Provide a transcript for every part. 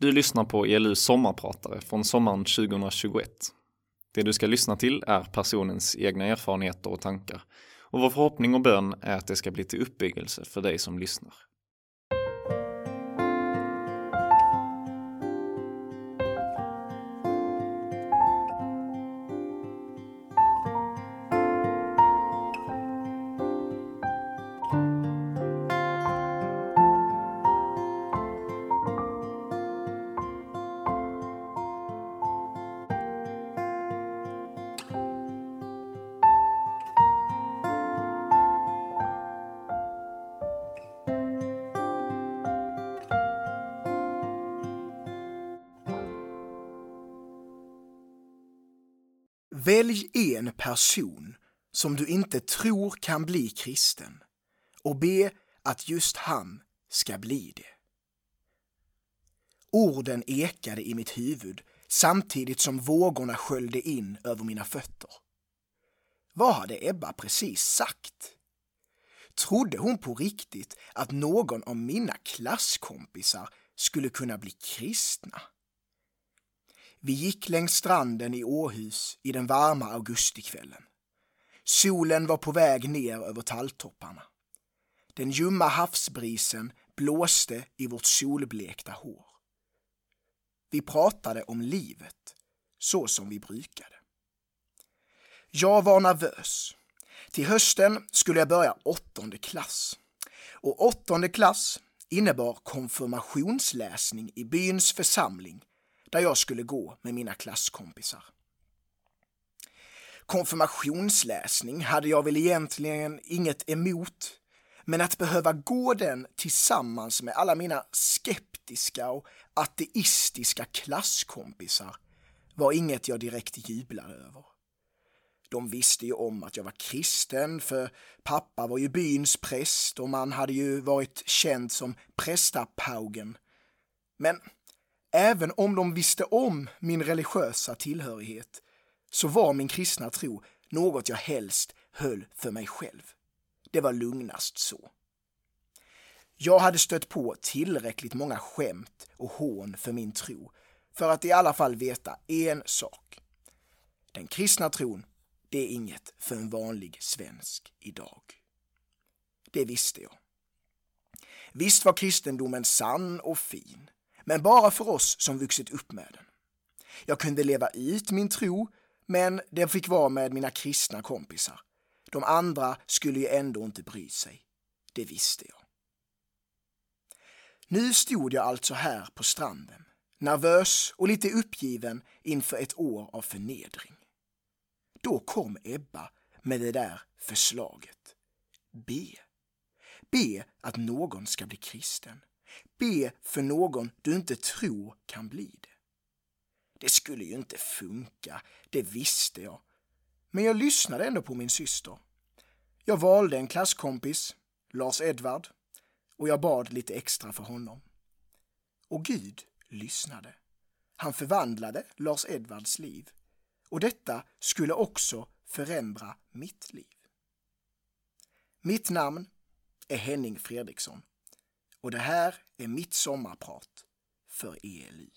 Du lyssnar på ELUs sommarpratare från sommaren 2021. Det du ska lyssna till är personens egna erfarenheter och tankar och vår förhoppning och bön är att det ska bli till uppbyggelse för dig som lyssnar. Person som du inte tror kan bli kristen och be att just han ska bli det. Orden ekade i mitt huvud samtidigt som vågorna sköljde in över mina fötter. Vad hade Ebba precis sagt? Trodde hon på riktigt att någon av mina klasskompisar skulle kunna bli kristna? Vi gick längs stranden i Åhus i den varma augustikvällen. Solen var på väg ner över talltopparna. Den ljumma havsbrisen blåste i vårt solblekta hår. Vi pratade om livet, så som vi brukade. Jag var nervös. Till hösten skulle jag börja åttonde klass. Och åttonde klass innebar konfirmationsläsning i byns församling där jag skulle gå med mina klasskompisar. Konfirmationsläsning hade jag väl egentligen inget emot, men att behöva gå den tillsammans med alla mina skeptiska och ateistiska klasskompisar var inget jag direkt jublade över. De visste ju om att jag var kristen, för pappa var ju byns präst och man hade ju varit känd som prästapaugen. Men Även om de visste om min religiösa tillhörighet så var min kristna tro något jag helst höll för mig själv. Det var lugnast så. Jag hade stött på tillräckligt många skämt och hån för min tro för att i alla fall veta en sak. Den kristna tron, det är inget för en vanlig svensk idag. Det visste jag. Visst var kristendomen sann och fin men bara för oss som vuxit upp med den. Jag kunde leva ut min tro, men den fick vara med mina kristna kompisar. De andra skulle ju ändå inte bry sig. Det visste jag. Nu stod jag alltså här på stranden, nervös och lite uppgiven inför ett år av förnedring. Då kom Ebba med det där förslaget. Be. Be att någon ska bli kristen. Be för någon du inte tror kan bli det. Det skulle ju inte funka, det visste jag. Men jag lyssnade ändå på min syster. Jag valde en klasskompis, Lars Edvard, och jag bad lite extra för honom. Och Gud lyssnade. Han förvandlade Lars Edvards liv. Och detta skulle också förändra mitt liv. Mitt namn är Henning Fredriksson och det här är mitt sommarprat för ELU.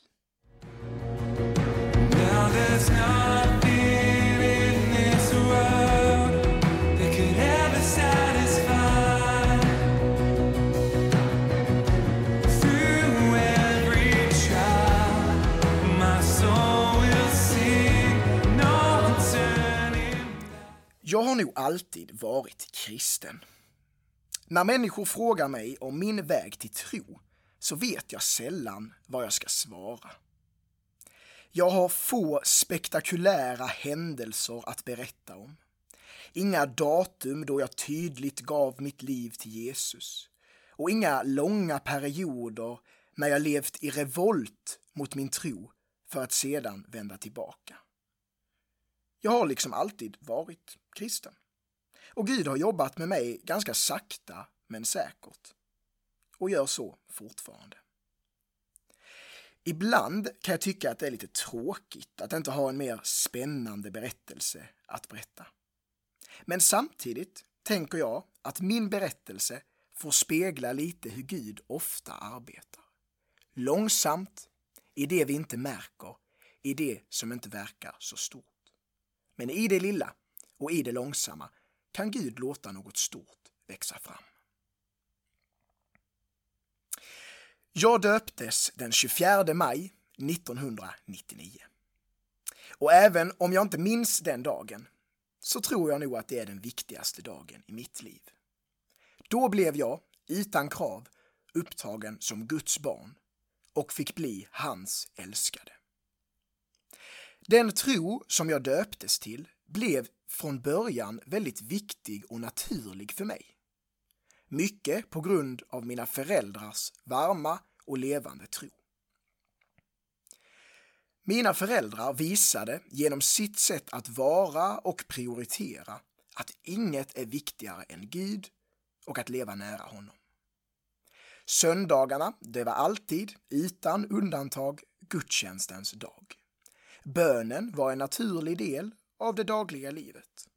Jag har nog alltid varit kristen. När människor frågar mig om min väg till tro så vet jag sällan vad jag ska svara. Jag har få spektakulära händelser att berätta om. Inga datum då jag tydligt gav mitt liv till Jesus. Och inga långa perioder när jag levt i revolt mot min tro för att sedan vända tillbaka. Jag har liksom alltid varit kristen. Och Gud har jobbat med mig ganska sakta men säkert. Och gör så fortfarande. Ibland kan jag tycka att det är lite tråkigt att inte ha en mer spännande berättelse att berätta. Men samtidigt tänker jag att min berättelse får spegla lite hur Gud ofta arbetar. Långsamt, i det vi inte märker, i det som inte verkar så stort. Men i det lilla och i det långsamma kan Gud låta något stort växa fram. Jag döptes den 24 maj 1999. Och även om jag inte minns den dagen så tror jag nog att det är den viktigaste dagen i mitt liv. Då blev jag, utan krav, upptagen som Guds barn och fick bli hans älskade. Den tro som jag döptes till blev från början väldigt viktig och naturlig för mig. Mycket på grund av mina föräldrars varma och levande tro. Mina föräldrar visade genom sitt sätt att vara och prioritera att inget är viktigare än Gud och att leva nära honom. Söndagarna, det var alltid, utan undantag, gudstjänstens dag. Bönen var en naturlig del av det dagliga livet.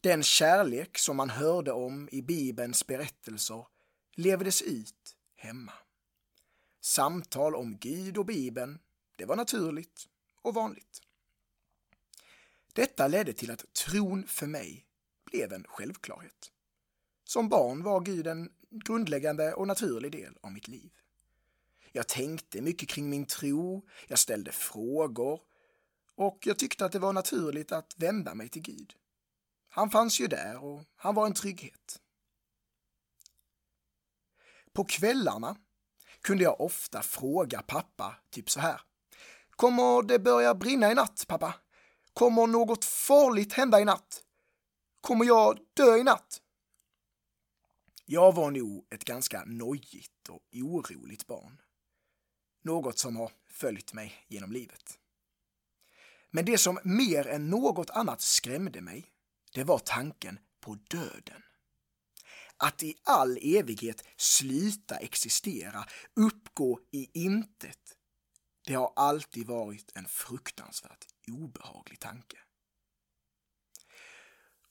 Den kärlek som man hörde om i Bibelns berättelser levdes ut hemma. Samtal om Gud och Bibeln, det var naturligt och vanligt. Detta ledde till att tron för mig blev en självklarhet. Som barn var Gud en grundläggande och naturlig del av mitt liv. Jag tänkte mycket kring min tro, jag ställde frågor och jag tyckte att det var naturligt att vända mig till Gud. Han fanns ju där och han var en trygghet. På kvällarna kunde jag ofta fråga pappa typ så här. Kommer det börja brinna i natt, pappa? Kommer något farligt hända i natt? Kommer jag dö i natt? Jag var nog ett ganska nojigt och oroligt barn. Något som har följt mig genom livet. Men det som mer än något annat skrämde mig, det var tanken på döden. Att i all evighet sluta existera, uppgå i intet, det har alltid varit en fruktansvärt obehaglig tanke.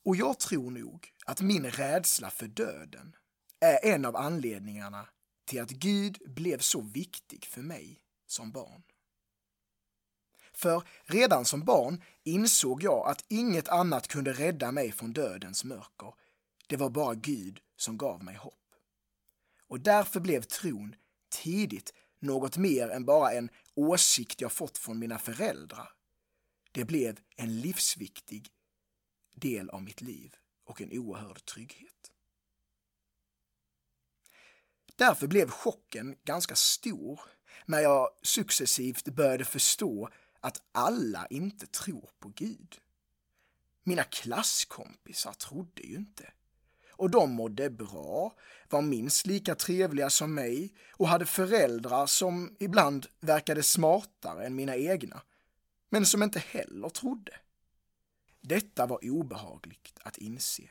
Och jag tror nog att min rädsla för döden är en av anledningarna till att Gud blev så viktig för mig som barn. För redan som barn insåg jag att inget annat kunde rädda mig från dödens mörker. Det var bara Gud som gav mig hopp. Och därför blev tron tidigt något mer än bara en åsikt jag fått från mina föräldrar. Det blev en livsviktig del av mitt liv och en oerhörd trygghet. Därför blev chocken ganska stor när jag successivt började förstå att alla inte tror på Gud. Mina klasskompisar trodde ju inte. Och de mådde bra, var minst lika trevliga som mig och hade föräldrar som ibland verkade smartare än mina egna, men som inte heller trodde. Detta var obehagligt att inse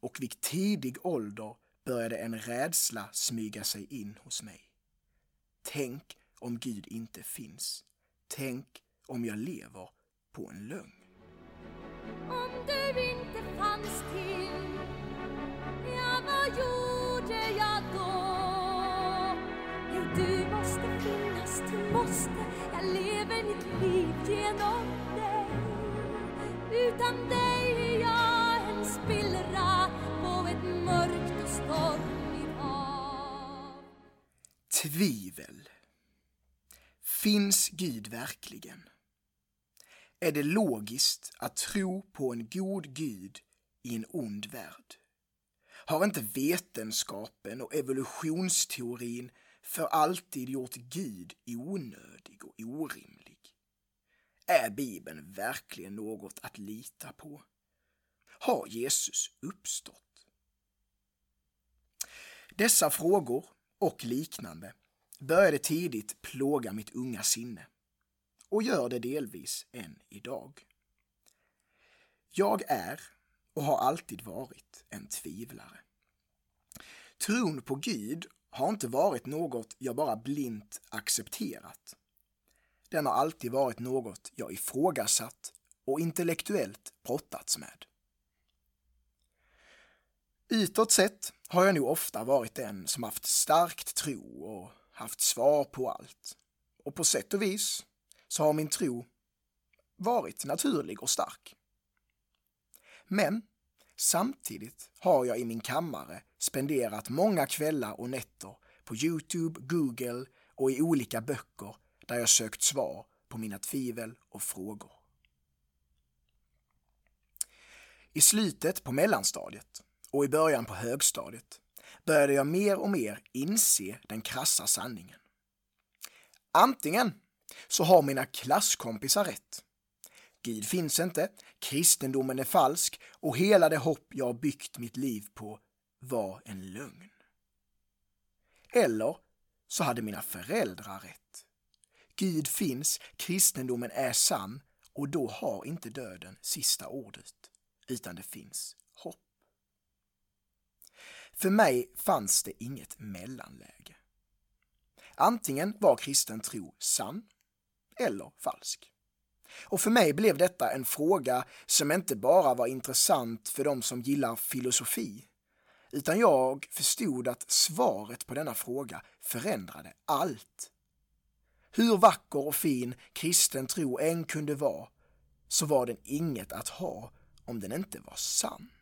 och vid tidig ålder började en rädsla smyga sig in hos mig. Tänk om Gud inte finns. Tänk om jag lever på en lögn. Om du inte fanns till, ja vad gjorde jag då? Jo, du måste finnas, du måste, jag lever mitt liv genom dig. Utan dig är jag en spillra på ett mörkt och stormigt hav. Tvivel. Finns Gud verkligen? Är det logiskt att tro på en god Gud i en ond värld? Har inte vetenskapen och evolutionsteorin för alltid gjort Gud onödig och orimlig? Är Bibeln verkligen något att lita på? Har Jesus uppstått? Dessa frågor och liknande började tidigt plåga mitt unga sinne och gör det delvis än idag. Jag är och har alltid varit en tvivlare. Tron på Gud har inte varit något jag bara blint accepterat. Den har alltid varit något jag ifrågasatt och intellektuellt brottats med. Utåt sett har jag nog ofta varit den som haft starkt tro och haft svar på allt. och på sätt och vis så har min tro varit naturlig och stark. Men samtidigt har jag i min kammare spenderat många kvällar och nätter på Youtube, Google och i olika böcker där jag sökt svar på mina tvivel och frågor. I slutet på mellanstadiet och i början på högstadiet började jag mer och mer inse den krassa sanningen. Antingen så har mina klasskompisar rätt. Gud finns inte, kristendomen är falsk och hela det hopp jag byggt mitt liv på var en lögn. Eller så hade mina föräldrar rätt. Gud finns, kristendomen är sann och då har inte döden sista ordet, utan det finns hopp. För mig fanns det inget mellanläge. Antingen var kristen tro sann eller falsk. Och för mig blev detta en fråga som inte bara var intressant för de som gillar filosofi, utan jag förstod att svaret på denna fråga förändrade allt. Hur vacker och fin kristen tro än kunde vara, så var den inget att ha om den inte var sann.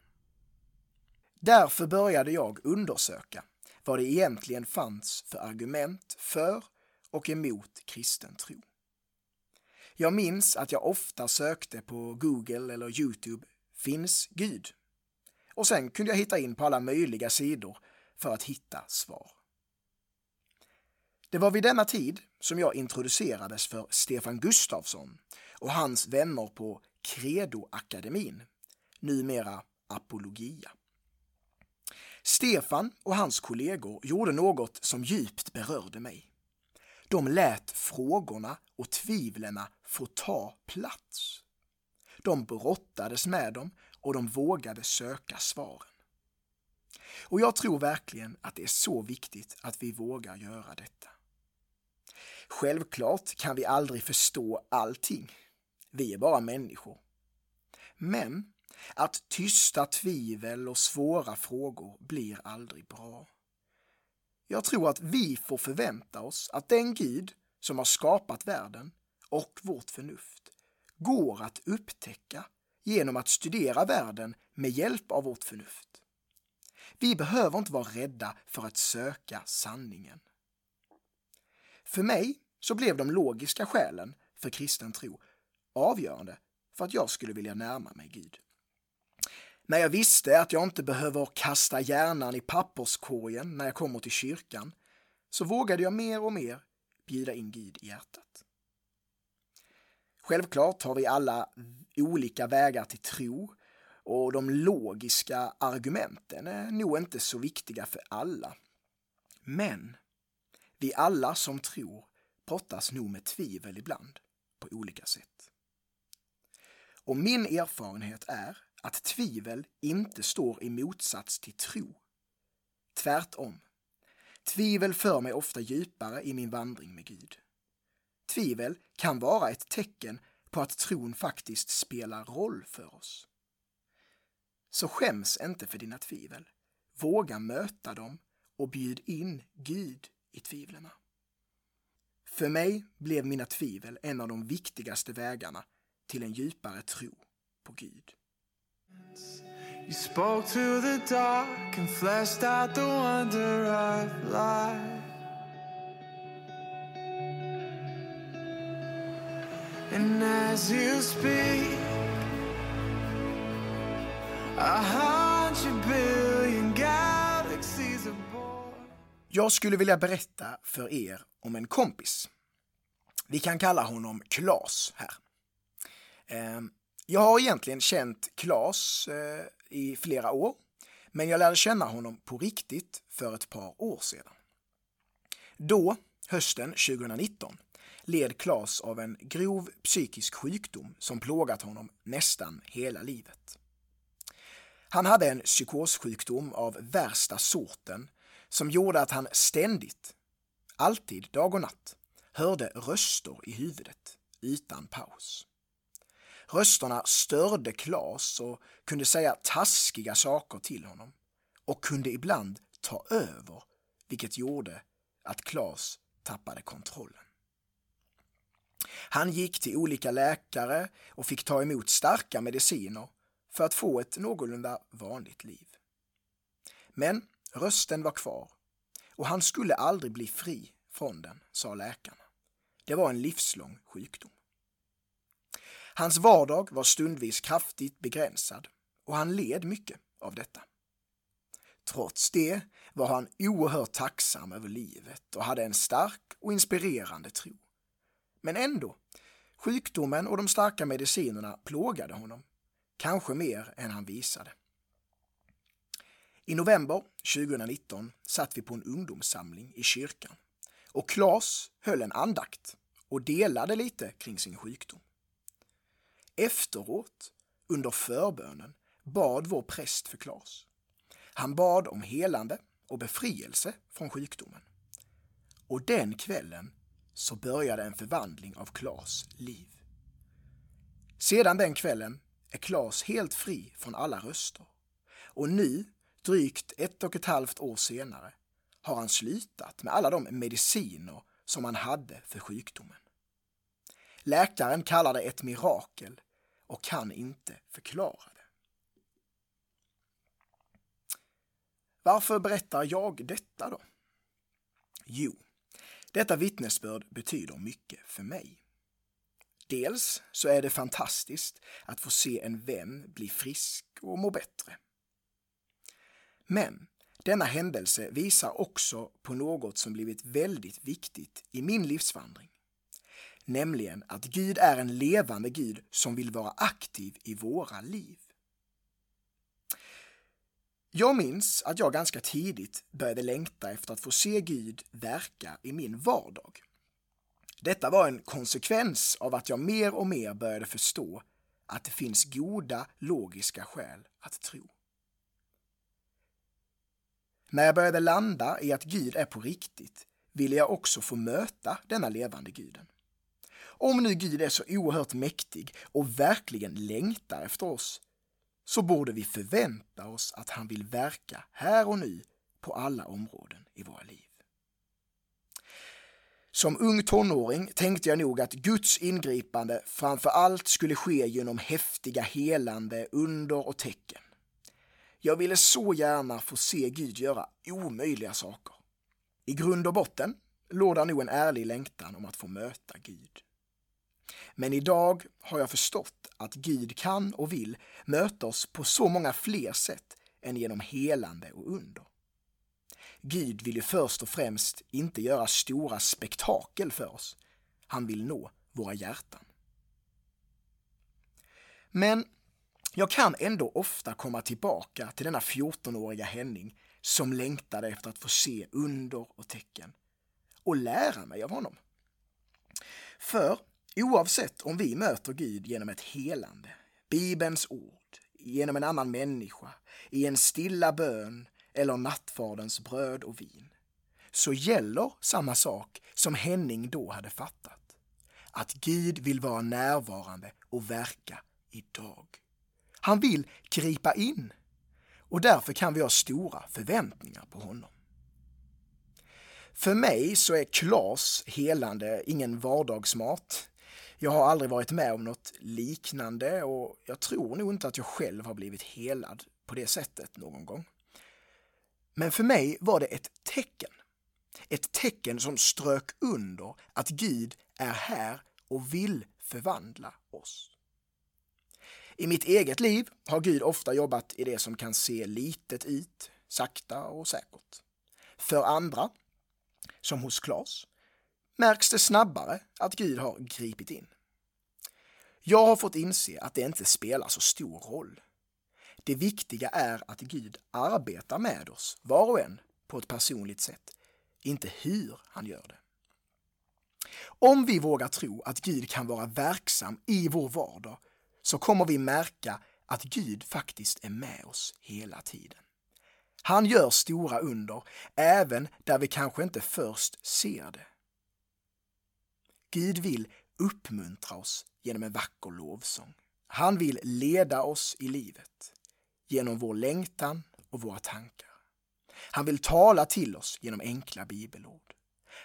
Därför började jag undersöka vad det egentligen fanns för argument för och emot kristen tro. Jag minns att jag ofta sökte på Google eller Youtube “Finns Gud?” och sen kunde jag hitta in på alla möjliga sidor för att hitta svar. Det var vid denna tid som jag introducerades för Stefan Gustafsson och hans vänner på Credoakademin, numera Apologia. Stefan och hans kollegor gjorde något som djupt berörde mig. De lät frågorna och tvivlen få ta plats. De brottades med dem och de vågade söka svaren. Och jag tror verkligen att det är så viktigt att vi vågar göra detta. Självklart kan vi aldrig förstå allting. Vi är bara människor. Men att tysta tvivel och svåra frågor blir aldrig bra. Jag tror att vi får förvänta oss att den Gud som har skapat världen och vårt förnuft går att upptäcka genom att studera världen med hjälp av vårt förnuft. Vi behöver inte vara rädda för att söka sanningen. För mig så blev de logiska skälen för kristen tro avgörande för att jag skulle vilja närma mig Gud. När jag visste att jag inte behöver kasta hjärnan i papperskorgen när jag kommer till kyrkan så vågade jag mer och mer bjuda in Gud i hjärtat. Självklart har vi alla olika vägar till tro och de logiska argumenten är nog inte så viktiga för alla. Men vi alla som tror brottas nog med tvivel ibland på olika sätt. Och min erfarenhet är att tvivel inte står i motsats till tro. Tvärtom. Tvivel för mig ofta djupare i min vandring med Gud. Tvivel kan vara ett tecken på att tron faktiskt spelar roll för oss. Så skäms inte för dina tvivel. Våga möta dem och bjud in Gud i tvivlen. För mig blev mina tvivel en av de viktigaste vägarna till en djupare tro på Gud. You spoke to the dark and fleshed out the wonder of life. As you speak, a hundred billion galaxies. Jag skulle vilja berätta för er om en kompis. Vi kan kalla honom Klas här. Ehm, jag har egentligen känt Klas eh, i flera år, men jag lärde känna honom på riktigt för ett par år sedan. Då, hösten 2019, led Klas av en grov psykisk sjukdom som plågat honom nästan hela livet. Han hade en psykossjukdom av värsta sorten som gjorde att han ständigt, alltid dag och natt, hörde röster i huvudet utan paus. Rösterna störde Klas och kunde säga taskiga saker till honom och kunde ibland ta över, vilket gjorde att Klas tappade kontrollen. Han gick till olika läkare och fick ta emot starka mediciner för att få ett någorlunda vanligt liv. Men rösten var kvar och han skulle aldrig bli fri från den, sa läkarna. Det var en livslång sjukdom. Hans vardag var stundvis kraftigt begränsad och han led mycket av detta. Trots det var han oerhört tacksam över livet och hade en stark och inspirerande tro. Men ändå, sjukdomen och de starka medicinerna plågade honom, kanske mer än han visade. I november 2019 satt vi på en ungdomssamling i kyrkan och Klas höll en andakt och delade lite kring sin sjukdom. Efteråt, under förbönen, bad vår präst för Klas. Han bad om helande och befrielse från sjukdomen. Och den kvällen så började en förvandling av Klas liv. Sedan den kvällen är Klas helt fri från alla röster. Och nu, drygt ett och ett halvt år senare, har han slutat med alla de mediciner som han hade för sjukdomen. Läkaren kallar det ett mirakel och kan inte förklara det. Varför berättar jag detta då? Jo, detta vittnesbörd betyder mycket för mig. Dels så är det fantastiskt att få se en vän bli frisk och må bättre. Men denna händelse visar också på något som blivit väldigt viktigt i min livsvandring. Nämligen att Gud är en levande Gud som vill vara aktiv i våra liv. Jag minns att jag ganska tidigt började längta efter att få se Gud verka i min vardag. Detta var en konsekvens av att jag mer och mer började förstå att det finns goda logiska skäl att tro. När jag började landa i att Gud är på riktigt ville jag också få möta denna levande guden. Om nu Gud är så oerhört mäktig och verkligen längtar efter oss så borde vi förvänta oss att han vill verka här och nu på alla områden i våra liv. Som ung tonåring tänkte jag nog att Guds ingripande framför allt skulle ske genom häftiga helande, under och tecken. Jag ville så gärna få se Gud göra omöjliga saker. I grund och botten låg där nog en ärlig längtan om att få möta Gud. Men idag har jag förstått att Gud kan och vill möta oss på så många fler sätt än genom helande och under. Gud vill ju först och främst inte göra stora spektakel för oss. Han vill nå våra hjärtan. Men jag kan ändå ofta komma tillbaka till denna 14-åriga Henning som längtade efter att få se under och tecken och lära mig av honom. För oavsett om vi möter Gud genom ett helande, Bibelns ord, genom en annan människa, i en stilla bön eller nattvardens bröd och vin, så gäller samma sak som Henning då hade fattat. Att Gud vill vara närvarande och verka idag. Han vill gripa in och därför kan vi ha stora förväntningar på honom. För mig så är Klas helande ingen vardagsmat. Jag har aldrig varit med om något liknande och jag tror nog inte att jag själv har blivit helad på det sättet någon gång. Men för mig var det ett tecken. Ett tecken som strök under att Gud är här och vill förvandla oss. I mitt eget liv har Gud ofta jobbat i det som kan se litet ut, sakta och säkert. För andra, som hos Klas, märks det snabbare att Gud har gripit in. Jag har fått inse att det inte spelar så stor roll. Det viktiga är att Gud arbetar med oss, var och en, på ett personligt sätt, inte hur han gör det. Om vi vågar tro att Gud kan vara verksam i vår vardag så kommer vi märka att Gud faktiskt är med oss hela tiden. Han gör stora under, även där vi kanske inte först ser det. Gud vill uppmuntra oss genom en vacker lovsång. Han vill leda oss i livet genom vår längtan och våra tankar. Han vill tala till oss genom enkla bibelord.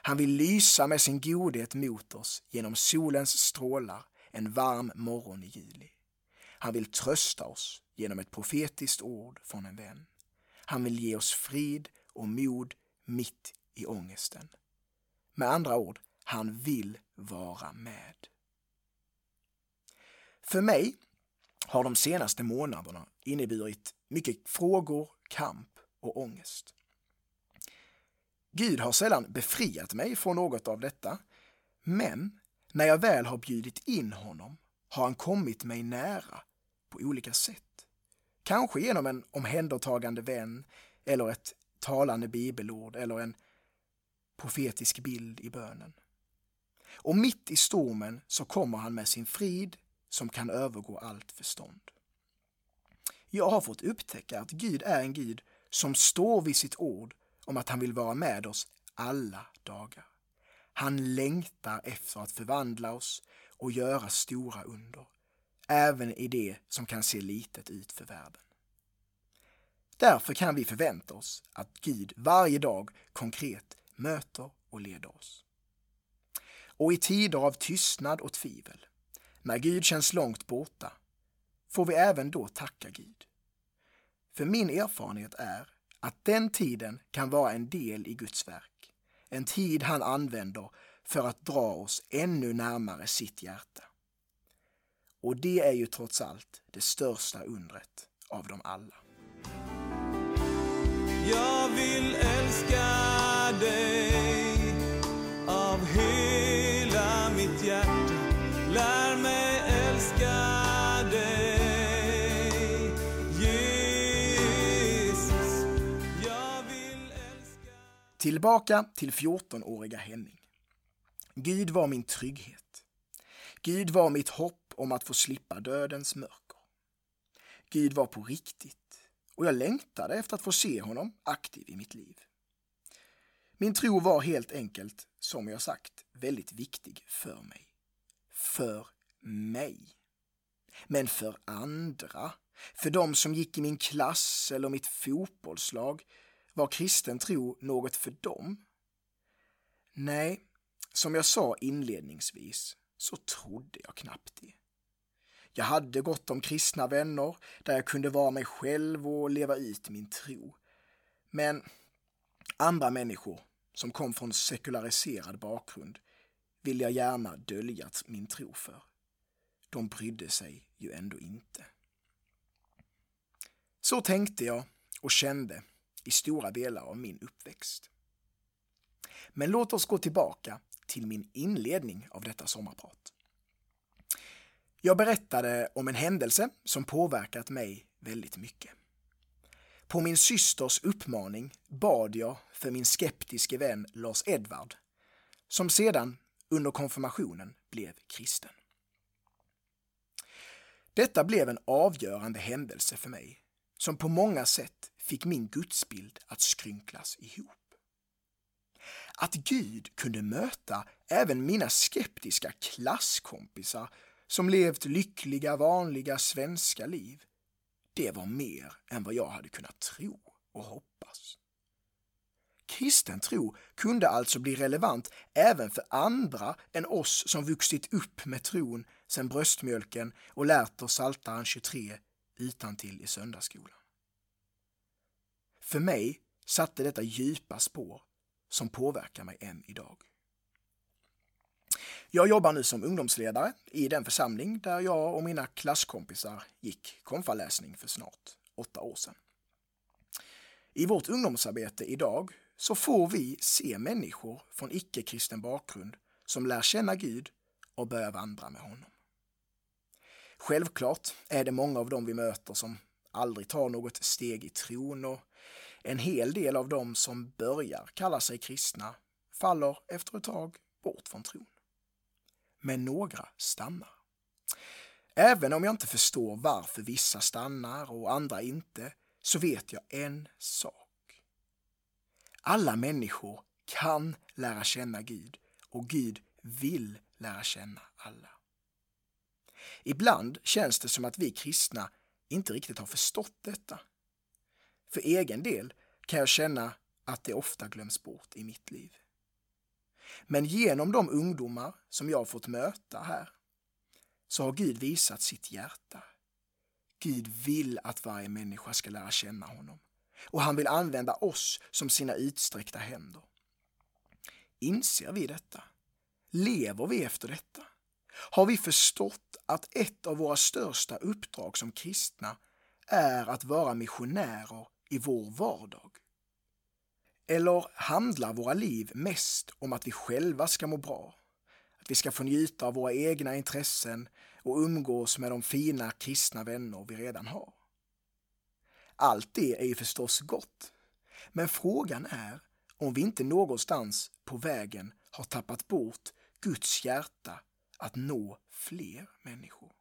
Han vill lysa med sin godhet mot oss genom solens strålar en varm morgon i juli. Han vill trösta oss genom ett profetiskt ord från en vän. Han vill ge oss frid och mod mitt i ångesten. Med andra ord, han vill vara med. För mig har de senaste månaderna inneburit mycket frågor, kamp och ångest. Gud har sällan befriat mig från något av detta, men när jag väl har bjudit in honom har han kommit mig nära på olika sätt. Kanske genom en omhändertagande vän eller ett talande bibelord eller en profetisk bild i bönen. Och mitt i stormen så kommer han med sin frid som kan övergå allt förstånd. Jag har fått upptäcka att Gud är en Gud som står vid sitt ord om att han vill vara med oss alla dagar. Han längtar efter att förvandla oss och göra stora under, även i det som kan se litet ut för världen. Därför kan vi förvänta oss att Gud varje dag konkret möter och leder oss. Och i tider av tystnad och tvivel, när Gud känns långt borta, får vi även då tacka Gud. För min erfarenhet är att den tiden kan vara en del i Guds verk. En tid han använder för att dra oss ännu närmare sitt hjärta. Och det är ju trots allt det största undret av dem alla. Jag vill älska dig Tillbaka till 14-åriga Henning. Gud var min trygghet. Gud var mitt hopp om att få slippa dödens mörker. Gud var på riktigt och jag längtade efter att få se honom aktiv i mitt liv. Min tro var helt enkelt, som jag sagt, väldigt viktig för mig. För mig. Men för andra, för de som gick i min klass eller mitt fotbollslag, var kristen tro något för dem? Nej, som jag sa inledningsvis så trodde jag knappt det. Jag hade gott om kristna vänner där jag kunde vara mig själv och leva ut min tro. Men andra människor som kom från sekulariserad bakgrund vill jag gärna dölja min tro för. De brydde sig ju ändå inte. Så tänkte jag och kände i stora delar av min uppväxt. Men låt oss gå tillbaka till min inledning av detta sommarprat. Jag berättade om en händelse som påverkat mig väldigt mycket. På min systers uppmaning bad jag för min skeptiske vän Lars Edvard, som sedan under konfirmationen blev kristen. Detta blev en avgörande händelse för mig som på många sätt fick min gudsbild att skrynklas ihop. Att Gud kunde möta även mina skeptiska klasskompisar som levt lyckliga, vanliga svenska liv, det var mer än vad jag hade kunnat tro och hoppas. Kristen tro kunde alltså bli relevant även för andra än oss som vuxit upp med tron sedan bröstmjölken och lärt oss Psaltaren 23 utan till i söndagsskolan. För mig satte detta djupa spår som påverkar mig än idag. Jag jobbar nu som ungdomsledare i den församling där jag och mina klasskompisar gick konfaläsning för snart åtta år sedan. I vårt ungdomsarbete idag så får vi se människor från icke-kristen bakgrund som lär känna Gud och börjar vandra med honom. Självklart är det många av dem vi möter som aldrig tar något steg i tron och en hel del av dem som börjar kalla sig kristna faller efter ett tag bort från tron. Men några stannar. Även om jag inte förstår varför vissa stannar och andra inte, så vet jag en sak. Alla människor kan lära känna Gud och Gud vill lära känna alla. Ibland känns det som att vi kristna inte riktigt har förstått detta. För egen del kan jag känna att det ofta glöms bort i mitt liv. Men genom de ungdomar som jag har fått möta här så har Gud visat sitt hjärta. Gud vill att varje människa ska lära känna honom och han vill använda oss som sina utsträckta händer. Inser vi detta? Lever vi efter detta? Har vi förstått att ett av våra största uppdrag som kristna är att vara missionärer i vår vardag? Eller handlar våra liv mest om att vi själva ska må bra? Att vi ska få njuta av våra egna intressen och umgås med de fina kristna vänner vi redan har? Allt det är ju förstås gott. Men frågan är om vi inte någonstans på vägen har tappat bort Guds hjärta att nå fler människor.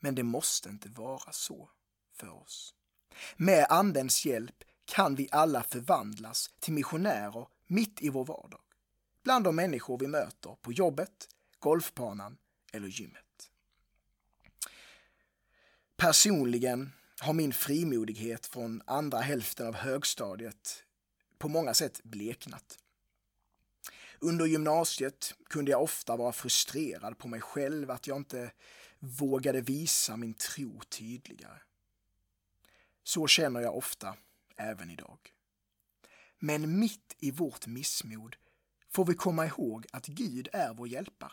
Men det måste inte vara så för oss. Med Andens hjälp kan vi alla förvandlas till missionärer mitt i vår vardag. Bland de människor vi möter på jobbet, golfbanan eller gymmet. Personligen har min frimodighet från andra hälften av högstadiet på många sätt bleknat. Under gymnasiet kunde jag ofta vara frustrerad på mig själv att jag inte vågade visa min tro tydligare. Så känner jag ofta även idag. Men mitt i vårt missmod får vi komma ihåg att Gud är vår hjälpare.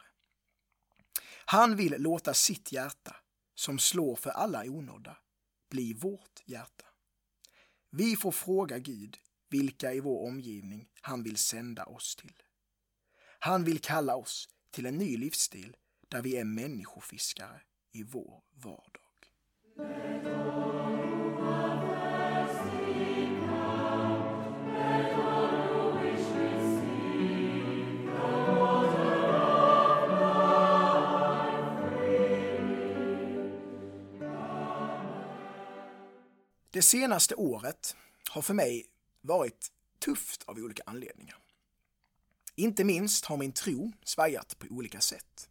Han vill låta sitt hjärta, som slår för alla onådda, bli vårt hjärta. Vi får fråga Gud vilka i vår omgivning han vill sända oss till. Han vill kalla oss till en ny livsstil där vi är människofiskare i vår vardag. Det senaste året har för mig varit tufft av olika anledningar. Inte minst har min tro svajat på olika sätt.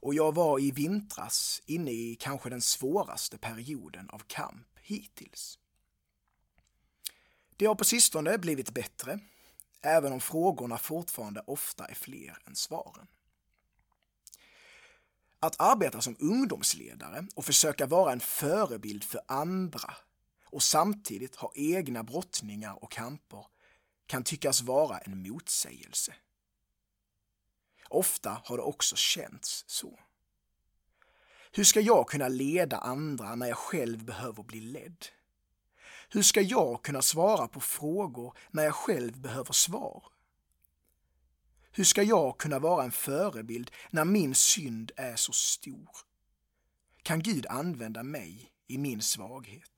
Och jag var i vintras inne i kanske den svåraste perioden av kamp hittills. Det har på sistone blivit bättre, även om frågorna fortfarande ofta är fler än svaren. Att arbeta som ungdomsledare och försöka vara en förebild för andra och samtidigt ha egna brottningar och kamper kan tyckas vara en motsägelse. Ofta har det också känts så. Hur ska jag kunna leda andra när jag själv behöver bli ledd? Hur ska jag kunna svara på frågor när jag själv behöver svar? Hur ska jag kunna vara en förebild när min synd är så stor? Kan Gud använda mig i min svaghet?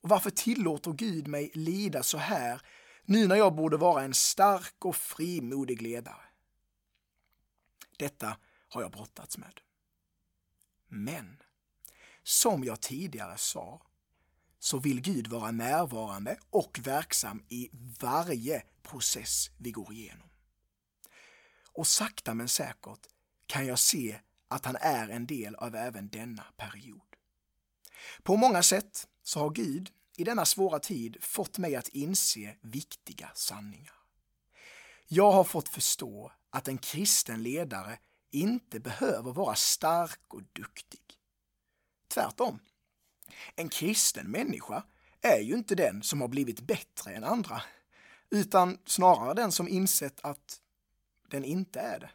Och varför tillåter Gud mig lida så här nu när jag borde vara en stark och frimodig ledare? Detta har jag brottats med. Men, som jag tidigare sa, så vill Gud vara närvarande och verksam i varje process vi går igenom. Och sakta men säkert kan jag se att han är en del av även denna period. På många sätt så har Gud i denna svåra tid fått mig att inse viktiga sanningar. Jag har fått förstå att en kristen ledare inte behöver vara stark och duktig. Tvärtom. En kristen människa är ju inte den som har blivit bättre än andra, utan snarare den som insett att den inte är det.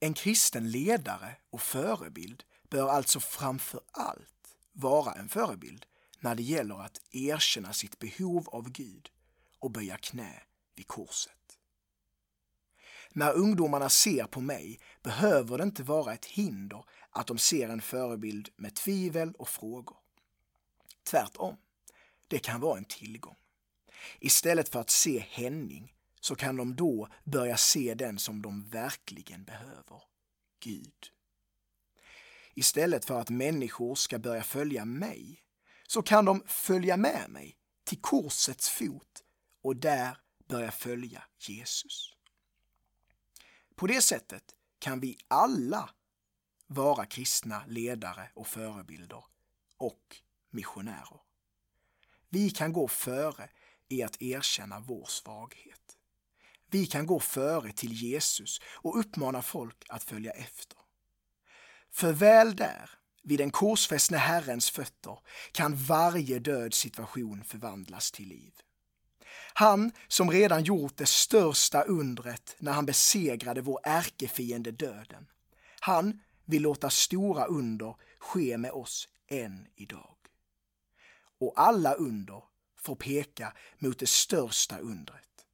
En kristen ledare och förebild bör alltså framför allt vara en förebild när det gäller att erkänna sitt behov av Gud och böja knä vid korset. När ungdomarna ser på mig behöver det inte vara ett hinder att de ser en förebild med tvivel och frågor. Tvärtom, det kan vara en tillgång. Istället för att se Henning så kan de då börja se den som de verkligen behöver, Gud. Istället för att människor ska börja följa mig så kan de följa med mig till korsets fot och där börja följa Jesus. På det sättet kan vi alla vara kristna ledare och förebilder och missionärer. Vi kan gå före i att erkänna vår svaghet. vi kan gå före till Jesus och uppmana folk att följa efter. För väl där, vid den korsfästne Herrens fötter, kan varje död situation förvandlas till liv. Han som redan gjort det största undret när han besegrade vår ärkefiende döden. Han vill låta stora under ske med oss än idag. Och alla under får peka mot det största undret.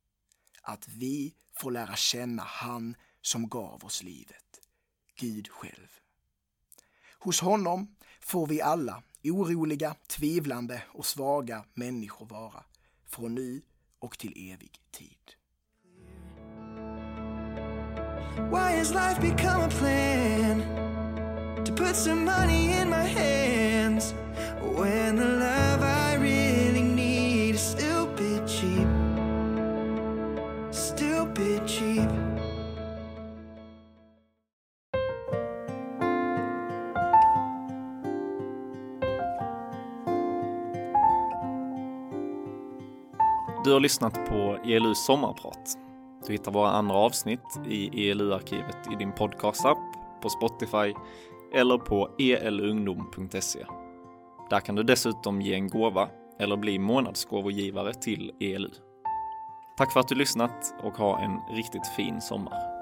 Att vi får lära känna han som gav oss livet, Gud själv. Hos honom får vi alla, oroliga, tvivlande och svaga människor vara, från nu och till evig tid. Why has life become a plan to put some money in my hands when the light Du har lyssnat på ELUs sommarprat. Du hittar våra andra avsnitt i ELU-arkivet i din podcastapp, på Spotify eller på elungdom.se. Där kan du dessutom ge en gåva eller bli månadsgåvogivare till ELU. Tack för att du lyssnat och ha en riktigt fin sommar.